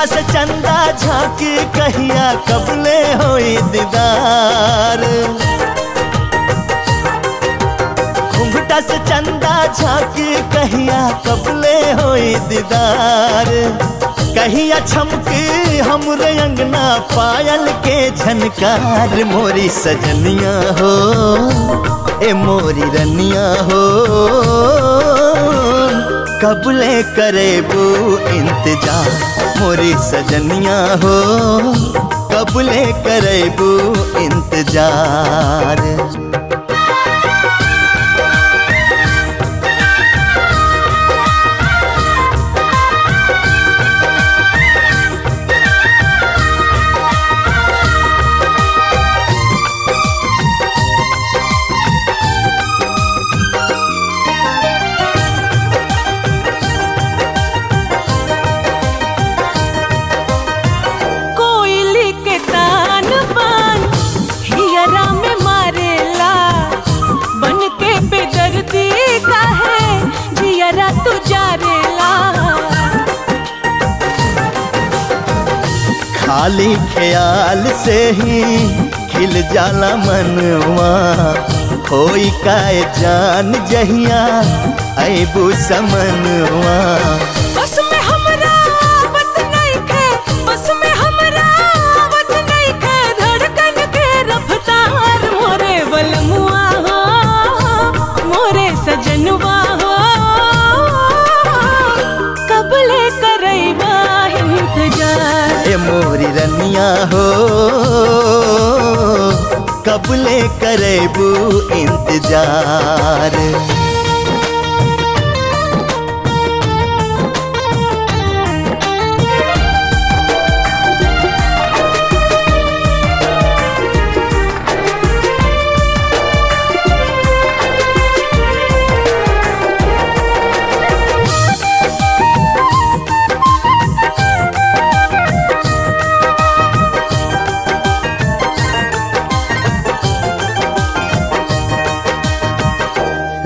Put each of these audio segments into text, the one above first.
घुंघटा से चंदा झांकी कहिया कबले होई दीदार। घुंघटा से चंदा झांकी कहिया कबले होई दीदार। कहिया छमकी हमरे अंगना पायल के झनकार, मोरी सजनिया हो, ए मोरी रनिया हो। कबले करेबू इंतज़ार। मोरी सजनिया हो कबूले करेबू इंतज़ार? खाली ख्याल से ही खिल जाला मनवा। कोई का जान जहिया ऐबू समनवा हो। हो कबले करेबू इंतज़ार?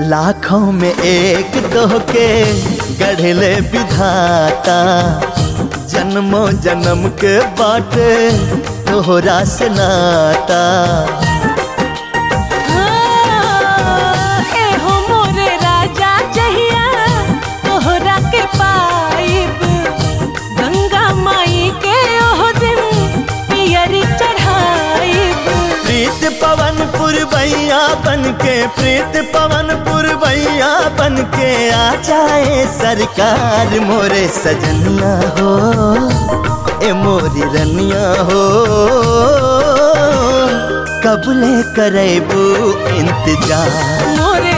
लाखों में एक दो के गढ़ले विधाता। जन्मों जन्म के बाटे तोहरा से नाता। के प्रीत पवन पुरबैया बन के आ जाए सरकार, मोरे सजनिया हो, ए मोरी रनिया हो। कबले करेबू इंतज़ार? मोरे